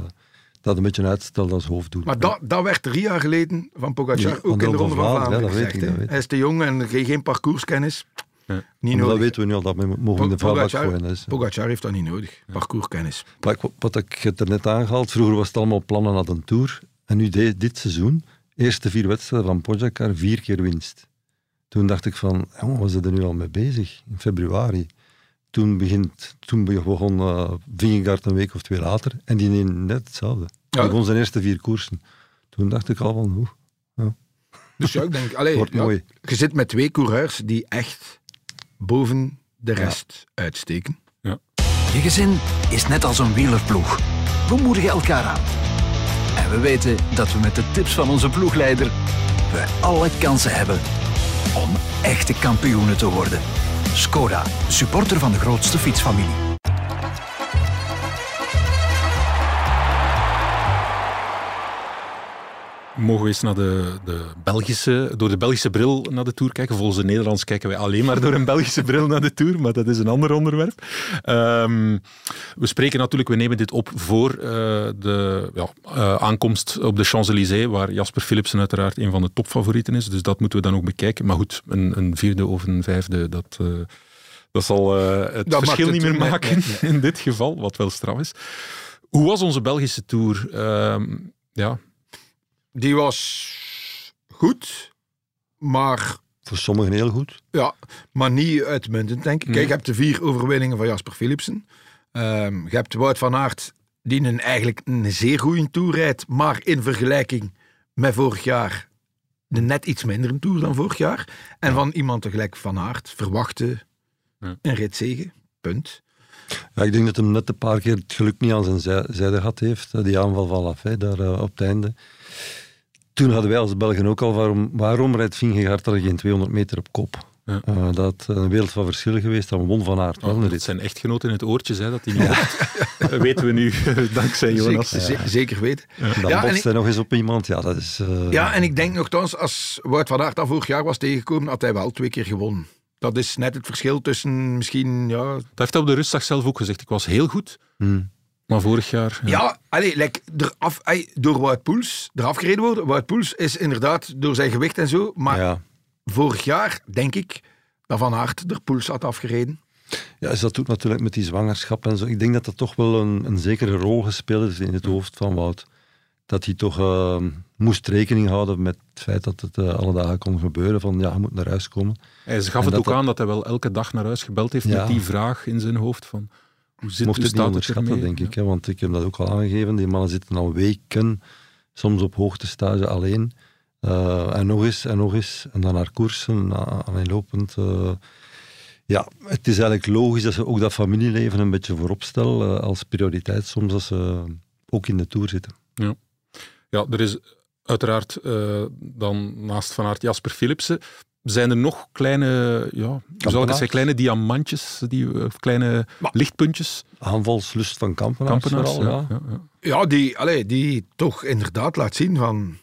dat een beetje uitstelt als hoofddoel. Maar dat, dat werd drie jaar geleden van Pogacar Ja, ook in de van Ronde van Vlaanderen, Vlaanderen ja, dat weet gezegd. ik. Hij is te jong en geen, geen parcourskennis. Ja. Niet dat weten we nu al, dat we mogen in de Pogacar, gooien. Dus. Pogacar heeft dat niet nodig. Parcourskennis. Maar ik- wat ik het er net aangehaald, vroeger was het allemaal plannen naar een Tour. En nu de- dit seizoen, eerste vier wedstrijden van Pogacar, vier keer winst. Toen dacht ik van, jongen, we zijn er nu al mee bezig, in februari. Toen, begint, toen begon uh, Vingegaard een week of twee later en die deed net hetzelfde. Ja. Die won zijn eerste vier koersen. Toen dacht ik al van, oeh, Dus ja, ik denk, allee, wordt ja, mooi. je zit met twee coureurs die echt boven de rest uitsteken. Je gezin is net als een wielerploeg. We moedigen elkaar aan. En we weten dat we met de tips van onze ploegleider we alle kansen hebben om echte kampioenen te worden. Skoda, supporter van de grootste fietsfamilie. Mogen we eens naar de, de Belgische, door de Belgische bril naar de Tour kijken? Volgens de Nederlands kijken wij alleen maar door een Belgische bril naar de Tour, maar dat is een ander onderwerp. Ehm, we spreken natuurlijk, we nemen dit op voor eh, de ja, eh, aankomst op de Champs-Élysées, waar Jasper Philipsen uiteraard een van de topfavorieten is. Dus dat moeten we dan ook bekijken. Maar goed, een, een vierde of een vijfde, dat, eh, dat zal het Dat verschil niet meer nee, maken nee, *laughs* in dit geval, wat wel straf is. Hoe was onze Belgische Tour? Ehm, ja, Die was goed, maar, voor sommigen heel goed. ja, maar niet uitmuntend, denk ik. Kijk, je hebt de vier overwinningen van Jasper Philipsen. Ehm, je hebt Wout van Aert, die een, eigenlijk een zeer goede tour rijdt, maar in vergelijking met vorig jaar een net iets minder een tour dan vorig jaar. En van iemand tegelijk Van Aert verwachten Ja. een ritzege. Punt. Ja, ik denk dat hem net een paar keer het geluk niet aan zijn zij- zijde gehad heeft. eh, Die aanval van Lafay daar eh, op het einde. Toen hadden wij als Belgen ook al waarom, waarom rijdt Vingegaard er geen 200 meter op kop. Ja. Eh, dat had een wereld van verschil geweest. Dan won Van Aert Oh, dat zijn echtgenoot in het oortje, zei dat hij niet mocht. Dat weten we nu, *laughs* dankzij Jonas. Zeker, ze- zeker weten. En dan Ja, botst ik- hij nog eens op iemand. Ja, dat is... eh, Ja, en ik denk nogthans, als Wout van Aert dat vorig jaar was tegengekomen, had hij wel twee keer gewonnen. Dat is net het verschil tussen misschien, ja... Dat heeft hij op de rustdag zelf ook gezegd. Ik was heel goed, hmm. Maar vorig jaar... Ja, allee, like, eraf, ey, door Wout Poels eraf gereden worden. Wout Poels is inderdaad door zijn gewicht en zo, maar ja. vorig jaar denk ik dat Van Aert de Poels had afgereden. Ja, dus dat doet natuurlijk met die zwangerschap en zo. Ik denk dat dat toch wel een, een zekere rol gespeeld heeft in het hoofd van Wout. Dat hij toch eh, moest rekening houden met het feit dat het eh, alle dagen kon gebeuren. Van ja, je moet naar huis komen. Hij gaf En het ook dat- aan dat hij wel elke dag naar huis gebeld heeft Ja. met die vraag in zijn hoofd van... Hoe zit Mocht het niet onderschatten, ermee? denk ik. Hè, want ik heb dat ook al aangegeven. Die mannen zitten al weken, soms op hoogtestage alleen. Eh, en nog eens, en nog eens. En dan naar koersen, a- aaneenlopend. eh. ja, het is eigenlijk logisch dat ze ook dat familieleven een beetje voorop stellen eh, als prioriteit soms als ze ook in de Tour zitten. Ja, er is uiteraard dan naast Van Aert Jasper Philipsen. Zijn er nog kleine, ja, ik zeggen, kleine diamantjes, die, of kleine Maar- lichtpuntjes? Aanvalslust van Kampenaars, Kampenaars, vooral, ja. ja, ja. Ja, die, allee, die toch inderdaad laat zien van...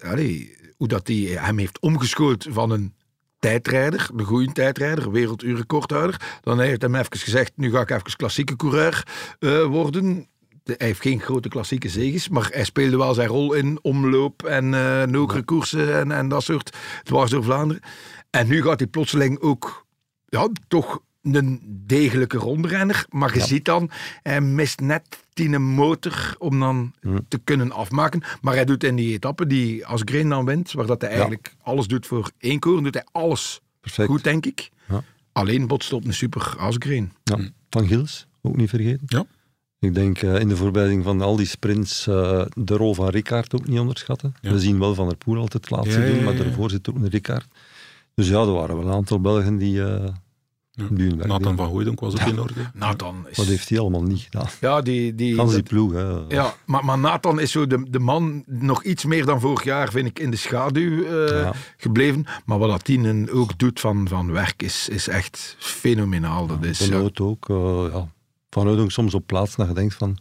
Allee, hoe dat die hem heeft omgeschoold van een tijdrijder, de goede tijdrijder, werelduurrecordhouder. Dan heeft hij hem even gezegd, nu ga ik even klassieke coureur eh, worden. Hij heeft geen grote klassieke zegens, maar hij speelde wel zijn rol in omloop en eh nokere koersen en, en dat soort dwars door Vlaanderen. En nu gaat hij plotseling ook ja, toch een degelijke rondrenner. Maar je ziet dan, hij mist net die motor om dan te kunnen afmaken. Maar hij doet in die etappe die als Green dan wint, waar dat hij eigenlijk alles doet voor één koer, doet hij alles Perfect. goed, denk ik. Ja. Alleen botst op een super Asgreen. Ja. Van Gils, ook niet vergeten. Ja. Ik denk eh, in de voorbereiding van al die sprints eh, de rol van Rickaard ook niet onderschatten. Ja. We zien wel Van der Poel altijd het laatste Ja, ja, doen, maar ja, ja. daarvoor zit ook een Rickaard. Dus ja, er waren wel een aantal Belgen die, eh, werk Nathan van Hooijdonk was ook in orde. *laughs* Nathan is... Wat heeft hij allemaal niet gedaan? Ja, die... die Gans die ploeg, hè. Ja, maar, maar Nathan is zo de, de man, nog iets meer dan vorig jaar, vind ik, in de schaduw eh, Ja. gebleven. Maar wat dat Tienen ook doet van, van werk, is, is echt fenomenaal. Dat is, ja. Oud ook. eh, ja. Van Oudonk soms op plaats dat je denkt van,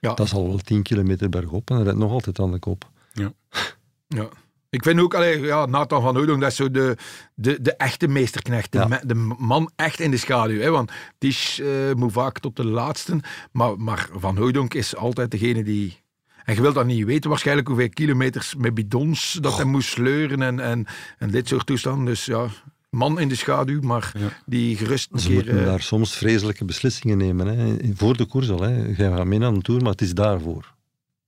Ja. dat is al wel 10 kilometer bergop en hij rijdt nog altijd aan de kop. Ja. Ik vind ook, allee, ja, Nathan van Oudonk, dat is zo de, de, de echte meesterknecht. De, Ja. me- de man echt in de schaduw. Hè, want Tisch eh, moet vaak tot de laatste. Maar, maar Van Oudonk is altijd degene die... En je wilt dat niet weten, waarschijnlijk hoeveel kilometers met bidons dat hij moest sleuren en, en, en dit soort toestanden. Dus ja, man in de schaduw, maar die gerust een Ze keer... moeten eh, daar soms vreselijke beslissingen nemen. Hè. Voor de koers al. Hè. Je gaat mee aan de Tour, maar het is daarvoor.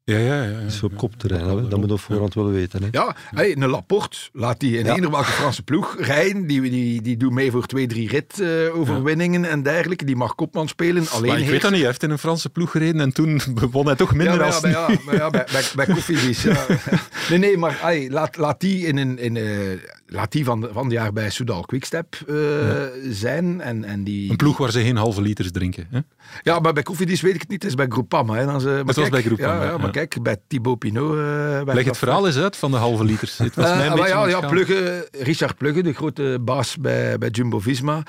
Ja, ja, ja. is op kopterrein. Ja, hè. Dat moet je op voorhand wel weten. Hè. Ja, hey, een Laporte, laat die in Ja. welke Franse ploeg rijden. Die, die, die doet mee voor twee, drie rit eh, overwinningen en dergelijke. Die mag kopman spelen. Alleen Maar ik weet dat niet, hij heeft in een Franse ploeg gereden en toen *laughs* won hij toch minder ja, maar als ja, maar nu. ja, maar ja, bij, bij, bij Koffiedies, ja. *laughs* Nee, nee, maar hey, laat, laat die, in een, in, eh, laat die van, van het jaar bij Soudal Quickstep eh, zijn. En, en die, Een ploeg waar ze geen halve liters drinken. Hè? Ja, maar bij Koffiedies weet ik het niet. Het is bij Groupama. Hè. Dan ze, maar was kijk, bij Groupama, Ja, ja, maar kijk, bij Thibaut Pinot... eh, Leg het verhaal eens uit van de halve liters. Het was Eh, mij een maar beetje ja, ja. Plugge, Richard Plugge, de grote baas bij, bij Jumbo-Visma,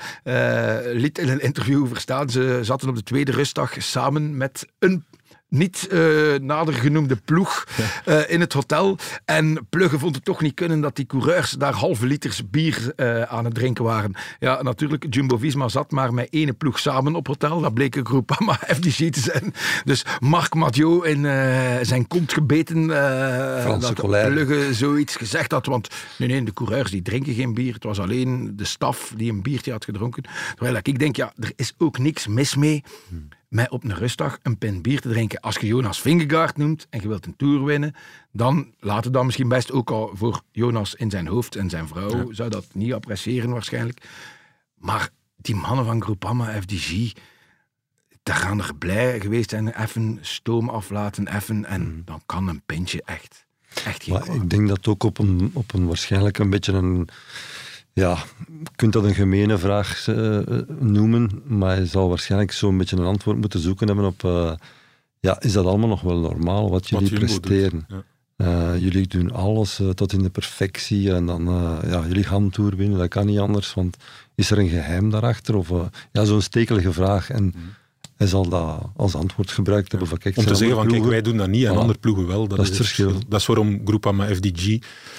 liet in een interview verstaan, ze zaten op de tweede rustdag samen met een niet eh, nader genoemde ploeg eh, in het hotel. En Plugge vond het toch niet kunnen dat die coureurs daar halve liters bier eh, aan het drinken waren. Ja, natuurlijk, Jumbo-Visma zat maar met ene ploeg samen op hotel. Dat bleek een Groupama *laughs* FDG te zijn. Dus Marc Mathieu in zijn kont gebeten dat. Plugge zoiets gezegd had. Want nee, nee, de coureurs die drinken geen bier. Het was alleen de staf die een biertje had gedronken. Terwijl ik denk, ja, er is ook niks mis mee met op een rustdag een pint bier te drinken. Als je Jonas Vingegaard noemt en je wilt een Tour winnen, dan laat het dan misschien best ook al voor Jonas in zijn hoofd en zijn vrouw zou dat niet appreciëren waarschijnlijk. Maar die mannen van Groupama, FDG, daar gaan er blij geweest zijn. Even stoom aflaten, even. En dan kan een pintje echt, echt geen Maar ik denk dat ook op een, op een waarschijnlijk een beetje een... Ja, je kunt dat een gemene vraag eh, noemen, maar je zal waarschijnlijk zo'n beetje een antwoord moeten zoeken hebben op... eh, ja, is dat allemaal nog wel normaal wat jullie doet. presteren? Ja. Eh, jullie doen alles tot in de perfectie en dan, eh, ja, jullie gaan een tour winnen, dat kan niet anders, want is er een geheim daarachter? Of, eh, ja, zo'n stekelige vraag. En hij zal dat als antwoord gebruikt hebben van kijk, Om te zeggen van kijk, wij doen dat niet en Voilà. andere ploegen wel. Dat, Dat is het verschil. Dat is waarom Groupama FDG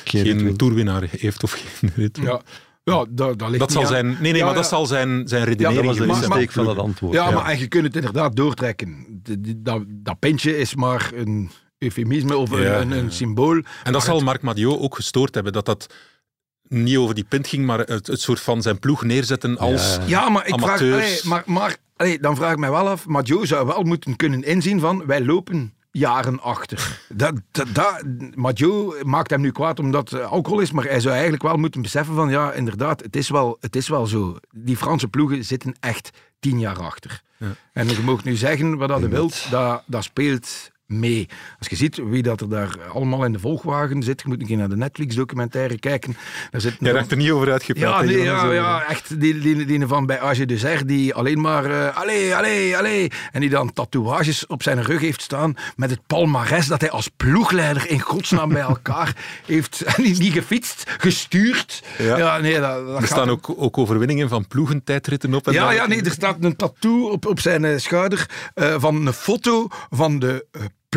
Geen geen, toerwinnaar heeft of geen rit. Ja, ja dat, dat ligt Dat zal aan- zijn, nee, nee, Ja, maar dat ja. zal zijn, zijn Dat redenering was de geweest maar- zijn. insteek van dat antwoord. Ja, maar en je kunt het inderdaad doortrekken. De- die- Dat, dat pintje is maar een eufemisme of een, Ja, een, een ja. symbool. En dat zal het- Marc Madiot ook gestoord hebben, dat dat niet over die pint ging, maar het, het soort van zijn ploeg neerzetten als... Ja. Ja, maar ik vraag, allee, maar, maar allee, dan vraag ik mij wel af, Mathieu zou wel moeten kunnen inzien van, wij lopen jaren achter. Dat, dat, dat, Mathieu maakt hem nu kwaad omdat het alcohol is, maar hij zou eigenlijk wel moeten beseffen van, ja, inderdaad, het is wel, het is wel zo. Die Franse ploegen zitten echt tien jaar achter. En je mag nu zeggen wat dat je wilt, dat, dat speelt mee. Als je ziet wie dat er daar allemaal in de volgwagen zit, je moet een keer naar de Netflix-documentaire kijken. Daar zit Jij raakt er niet over uitgepraat. ja, nee, ja, ja, echt. Die, die, die van bij AG Dessert, die alleen maar uh, allee, allee, allee. En die dan tatoeages op zijn rug heeft staan met het palmares dat hij als ploegleider in godsnaam bij elkaar *laughs* heeft. En niet, niet gefietst, gestuurd. Ja. Ja, nee, dat, dat Er staan ook, ook overwinningen van ploegentijdritten op. En ja, ja, nee, er staat een tattoo op, op zijn eh, schouder eh, van een foto van de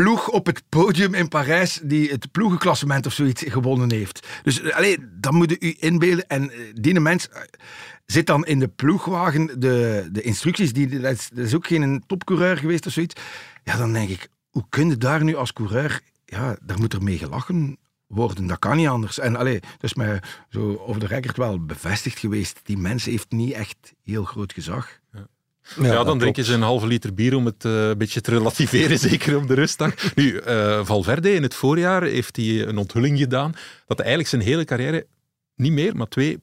ploeg op het podium in Parijs die het ploegenklassement of zoiets gewonnen heeft. Dus eh, allee, dan moet u inbeelden. En eh, die mens eh, zit dan in de ploegwagen de, de instructies. Die, dat, is, ook geen topcoureur geweest of zoiets. Ja, dan denk ik, hoe kun je daar nu als coureur... Ja, daar moet er mee gelachen worden. Dat kan niet anders. En allee, is mij zo over de record wel bevestigd geweest. Die mens heeft niet echt heel groot gezag. Ja, dan dat drinken ze een halve liter bier om het eh, een beetje te relativeren, *laughs* zeker op de rustdag. Nu, eh, Valverde in het voorjaar heeft hij een onthulling gedaan dat hij eigenlijk zijn hele carrière niet meer, maar twee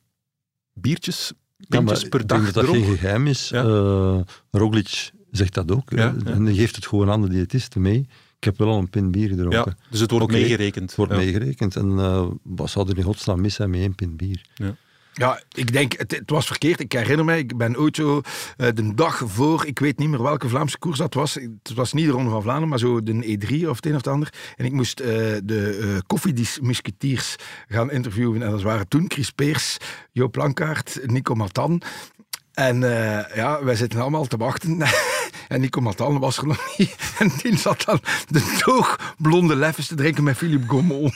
biertjes, Ja, pintjes per ik denk dag dat dat dronk. geen geheim is. Ja. Eh, Roglic zegt dat ook. Ja, ja. En die geeft het gewoon aan de diëtisten mee. Ik heb wel al een pint bier gedronken. Ja, dus het wordt Oké, meegerekend. Het wordt Ja. meegerekend. En eh, wat zou er in godsnaam mis zijn met één pint bier? Ja. Ja, ik denk, het, het, was verkeerd. Ik herinner mij, ik ben ooit zo uh, de dag voor, ik weet niet meer welke Vlaamse koers dat was. Het was niet de Ronde van Vlaanderen, maar zo de E3 of het een of het ander. En ik moest uh, de uh, koffiedies gaan interviewen. En dat waren toen Chris Peers, Joop Plankaart, Nico Matan. En ja, wij zitten allemaal te wachten. *laughs* en Nico Matan was er nog niet. *laughs* En die zat dan de toog blonde leffens te drinken met Philippe Gaumont.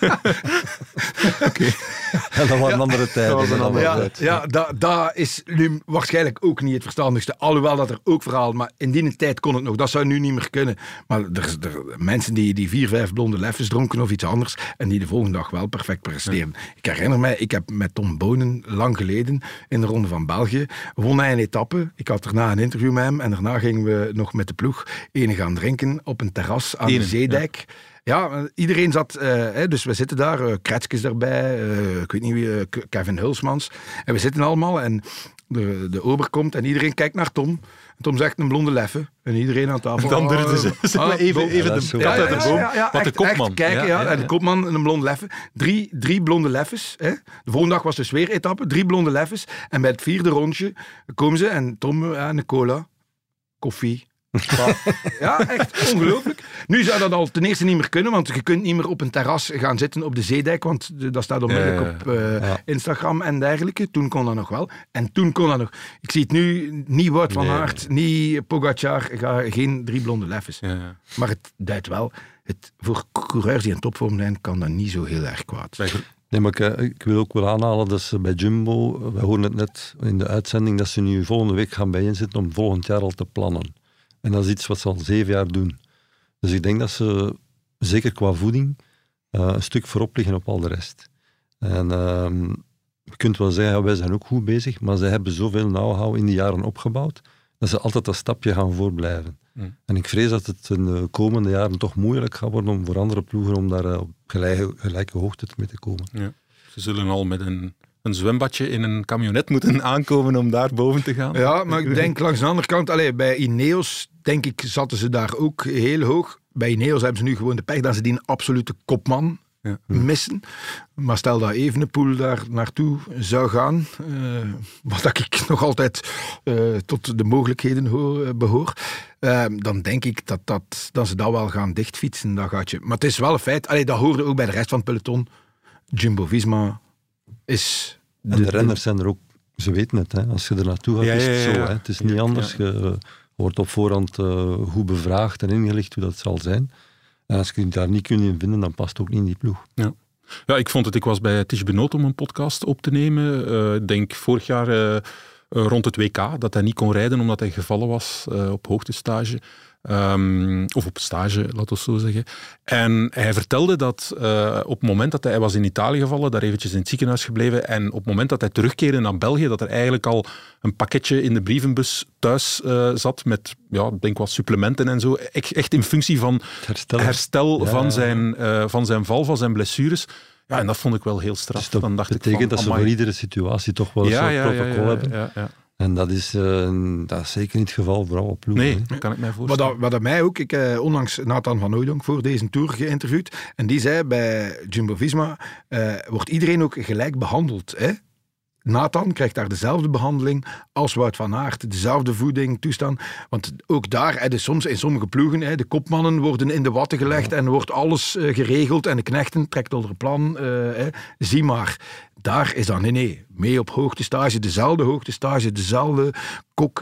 *laughs* Oké. Dat waren andere tijden. Dat was een andere ja, tijd. ja, dat da is nu waarschijnlijk ook niet het verstandigste. Alhoewel dat er ook verhaal, maar in die tijd kon het nog. Dat zou nu niet meer kunnen. Maar er, er mensen die, die vier, vijf blonde leffens dronken of iets anders en die de volgende dag wel perfect presteren. Ja. Ik herinner mij, ik heb met Tom Bonen lang geleden in de Ronde van België won hij een etappe. Ik had daarna een interview met hem en daarna gingen we nog met de ploeg ene gaan drinken op een terras aan Ene, de Zeedijk. Ja. Ja iedereen zat, hè, dus we zitten daar, uh, Kretskes erbij, uh, ik weet niet wie, Kevin Hulsmans. En we zitten allemaal en de, de ober komt en iedereen kijkt naar Tom. En Tom zegt een blonde leffe. En iedereen aan tafel. Dan durfden ze maar, even, even de kat uit de boom. ja, ja, Wat de kopman. kijken, ja, En de kopman een blonde leffe. Drie, drie blonde leffes. Hè. De volgende dag was dus weer etappe. Drie blonde leffes. En bij het vierde rondje komen ze en Tom ja, een cola, koffie. Ja, echt ongelooflijk. Nu zou dat al ten eerste niet meer kunnen, want je kunt niet meer op een terras gaan zitten op de zeedijk, want dat staat onmiddellijk op eh, Ja. Instagram en dergelijke. Toen kon dat nog wel. En toen kon dat nog. Ik zie het nu, niet Wout van Nee, Aert, niet Pogacar, ga, geen drie blonde leffes. Ja. Maar het duidt wel, het, voor coureurs die in topvorm zijn, kan dat niet zo heel erg kwaad. Gro- Nee, maar ik, ik wil ook wel aanhalen dat ze bij Jumbo, we hoorden het net in de uitzending, dat ze nu volgende week gaan bijeenzitten om volgend jaar al te plannen. En dat is iets wat ze al zeven jaar doen. Dus ik denk dat ze, zeker qua voeding, eh, een stuk voorop liggen op al de rest. En ehm, je kunt wel zeggen, ja, wij zijn ook goed bezig, maar ze hebben zoveel know-how in die jaren opgebouwd, dat ze altijd dat stapje gaan voorblijven. En ik vrees dat het in de komende jaren toch moeilijk gaat worden om voor andere ploegen om daar eh, op gelijke, gelijke hoogte mee te komen. Ze zullen al met een, een zwembadje in een camionet moeten aankomen om daar boven te gaan. Ja, maar ik denk langs de andere kant, allee, bij Ineos, denk ik, zaten ze daar ook heel hoog. Bij Ineos hebben ze nu gewoon de pech dat ze die een absolute kopman Ja. missen. Maar stel dat Evenepoel daar naartoe zou gaan, eh, wat ik *laughs* nog altijd eh, tot de mogelijkheden hoor, eh, behoor, eh, dan denk ik dat, dat, dat ze dat wel gaan dichtfietsen, dat gaatje. Maar het is wel een feit, allee, dat hoorde ook bij de rest van het peloton. Jumbo-Visma is... En de, renners zijn er ook, ze weten het, hè. als je er naartoe gaat Ja, is ja, het ja, zo. Hè. Het is niet Ja, anders, ja. Wordt op voorhand eh, goed bevraagd en ingelicht hoe dat zal zijn. En als je je daar niet kunt in vinden, dan past het ook niet in die ploeg. Ja, ik vond het. Ik was bij Tish Benoot om een podcast op te nemen. Eh, Ik denk vorig jaar eh, rond het WK dat hij niet kon rijden omdat hij gevallen was eh, op hoogtestage. Ehm, of op stage, laten we zo zeggen. En hij vertelde dat eh, op het moment dat hij, hij was in Italië gevallen, daar eventjes in het ziekenhuis gebleven, en op het moment dat hij terugkeerde naar België, dat er eigenlijk al een pakketje in de brievenbus thuis eh, zat met, ja, ik denk wat supplementen en zo. Echt, in functie van herstel. herstel Ja, van, zijn, eh, van zijn val, van zijn blessures. Ja, en dat vond ik wel heel straf. Dus dat Dan dacht betekent ik van, dat ze voor iedere situatie toch wel een ja, soort ja, protocol hebben. Ja, ja. En dat is, eh, dat is zeker niet het geval voor alle ploegen. Nee, dat kan ik mij Wat, voorstellen. dat, wat dat mij ook, ik heb onlangs Nathan van Hooydonk voor deze tour geïnterviewd. En die zei bij Jumbo Visma eh, wordt iedereen ook gelijk behandeld. Hè? Nathan krijgt daar dezelfde behandeling als Wout van Aert. Dezelfde voeding, toestand. Want ook daar, hè, dus soms in sommige ploegen, hè, de kopmannen worden in de watten gelegd en wordt alles eh, geregeld. En de knechten trekt onder plan. hè. Zie maar. Daar is dan, nee, nee, mee op hoogtestage, dezelfde hoogtestage, dezelfde kok.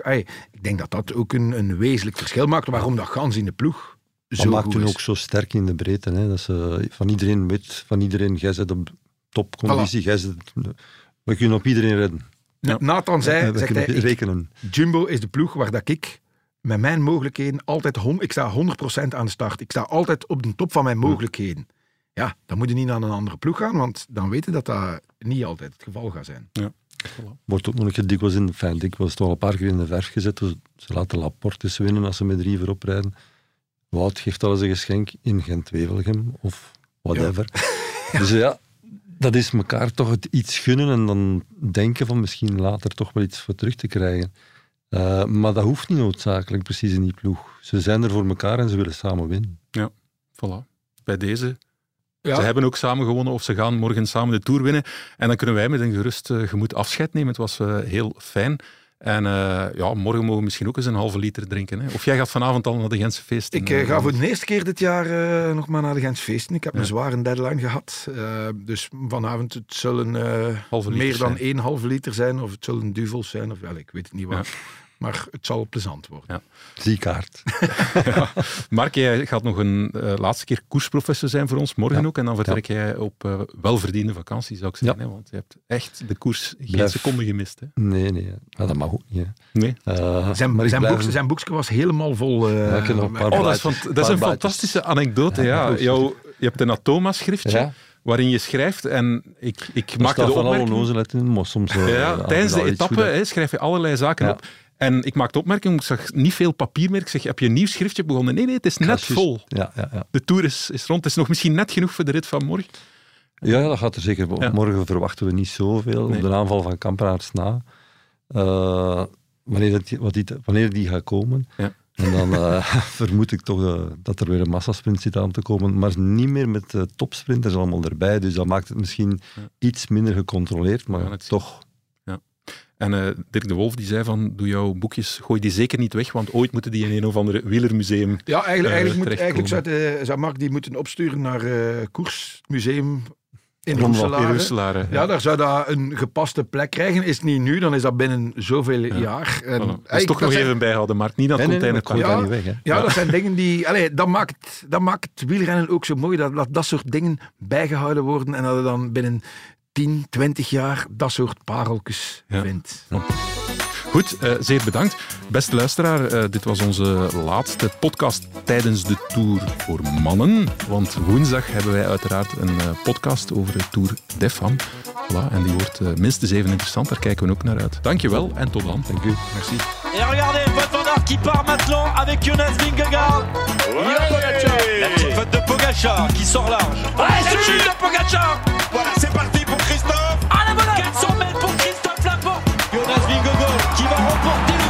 Ik denk dat dat ook een, een wezenlijk verschil maakt waarom dat gans in de ploeg Dat zo maakt goed hun is. ook zo sterk in de breedte. Hè? Dat ze van iedereen weet, van iedereen, jij zit op topconditie, jij zit... We kunnen op iedereen redden. Ja. Nathan zei, we zegt hij, kunnen ik- rekenen. Jumbo is de ploeg waar dat ik met mijn mogelijkheden altijd... hon- Ik sta 100% aan de start. Ik sta altijd op de top van mijn mogelijkheden. Ja, dan moet je niet naar een andere ploeg gaan, want dan weten dat dat niet altijd het geval gaat zijn. Wordt ook nog een keer dikwijls in de fijn. Dikwijls toch al een paar keer in de verf gezet. Dus ze laten Laportes winnen als ze met drie voorop rijden. Wout geeft al eens een geschenk in Gent-Wevelgem of whatever. *laughs* Dus ja, dat is elkaar toch het iets gunnen en dan denken van misschien later toch wel iets voor terug te krijgen. Eh, maar dat hoeft niet noodzakelijk precies in die ploeg. Ze zijn er voor elkaar en ze willen samen winnen. Voilà. Bij deze Ja. Ze hebben ook samen gewonnen of ze gaan morgen samen de Tour winnen. En dan kunnen wij met een gerust eh, gemoed afscheid nemen. Het was eh, heel fijn. En eh, ja, morgen mogen we misschien ook eens een halve liter drinken. Hè. Of jij gaat vanavond al naar de Gentse feesten? Ik eh, ga voor de eerste keer dit jaar eh, nog maar naar de Gentse feesten. Ik heb een zware deadline gehad. Eh, dus vanavond het zullen eh, meer dan één halve liter zijn. Of het zullen duvels zijn. Of wel, ik weet het niet wat. Maar het zal plezant worden. Ziekaart. *laughs* Mark, jij gaat nog een eh, laatste keer koersprofessor zijn voor ons, morgen Ja. ook. En dan vertrek jij op eh, welverdiende vakantie, zou ik zeggen. Hè? Want je hebt echt de koers geen Blijf. seconde gemist. Hè? Nee, nee. Ja, dat mag ook niet. hè. Nee. Eh, Zijn, maar zijn, blijf- boekje, zijn boekje was helemaal vol. eh, Ja, ik heb nog een paar Oh, dat is, fant- dat is een fantastische anekdote. Ja. Ja. Jouw, je hebt een Atoma-schriftje Ja. waarin je schrijft. En ik, ik Er staat de van alle opmerking... onnozelheid in, maar soms... Ja, tijdens de etappe schrijf je allerlei zaken Ja. op. En ik maakte opmerking, ik zag niet veel papier meer. Ik zeg, heb je een nieuw schriftje begonnen? Nee, nee, het is net vol. Ja, ja, ja. De Tour is, is rond. Het is nog misschien net genoeg voor de rit van morgen. Ja, ja, dat gaat er zeker. Ja. Morgen verwachten we niet zoveel. Nee. Op de aanval van Kampenaerts na. Eh, wanneer, dat, die- wat die, wanneer die gaat komen. Ja. En dan eh, *laughs* vermoed ik toch eh, dat er weer een massasprint zit aan te komen. Maar niet meer met topsprinters allemaal erbij. Dus dat maakt het misschien iets minder gecontroleerd. Maar zien. En eh, Dirk de Wolf die zei van, doe jouw boekjes, gooi die zeker niet weg, want ooit moeten die in een of andere wielermuseum. Ja, eigenlijk, eigenlijk, moet, eigenlijk zou, de, zou Mark die moeten opsturen naar eh Koersmuseum in Rondweg In Roeselare. Ja, daar zou dat een gepaste plek krijgen. Is het niet nu, dan is dat binnen zoveel jaar. En, Voilà. Dat is toch nog zijn- even bijhouden, Mark. Niet aan het Nee, nee, nee, dat komt Ja. daar niet weg. Hè. Ja, dat zijn dingen die... Allee, dat, maakt, dat maakt wielrennen ook zo mooi, dat, dat dat soort dingen bijgehouden worden en dat je dan binnen 10, 20 jaar dat soort pareltjes Ja. vindt. Goed, eh, zeer bedankt. Beste luisteraar, eh, dit was onze laatste podcast tijdens de Tour voor mannen. Want woensdag hebben wij uiteraard een eh, podcast over de Tour Femmes. Voilà, en die wordt minstens even interessant, daar kijken we ook naar uit. Dankjewel en tot dan. Dank u. Merci. Et regardez, Wout van Aert qui part maintenant avec Jonas Vingegaard. La petite faute de Pogacar qui sort large. Ah, c'est de Pogacar Voilà, c'est Mathias Vingogo qui va remporter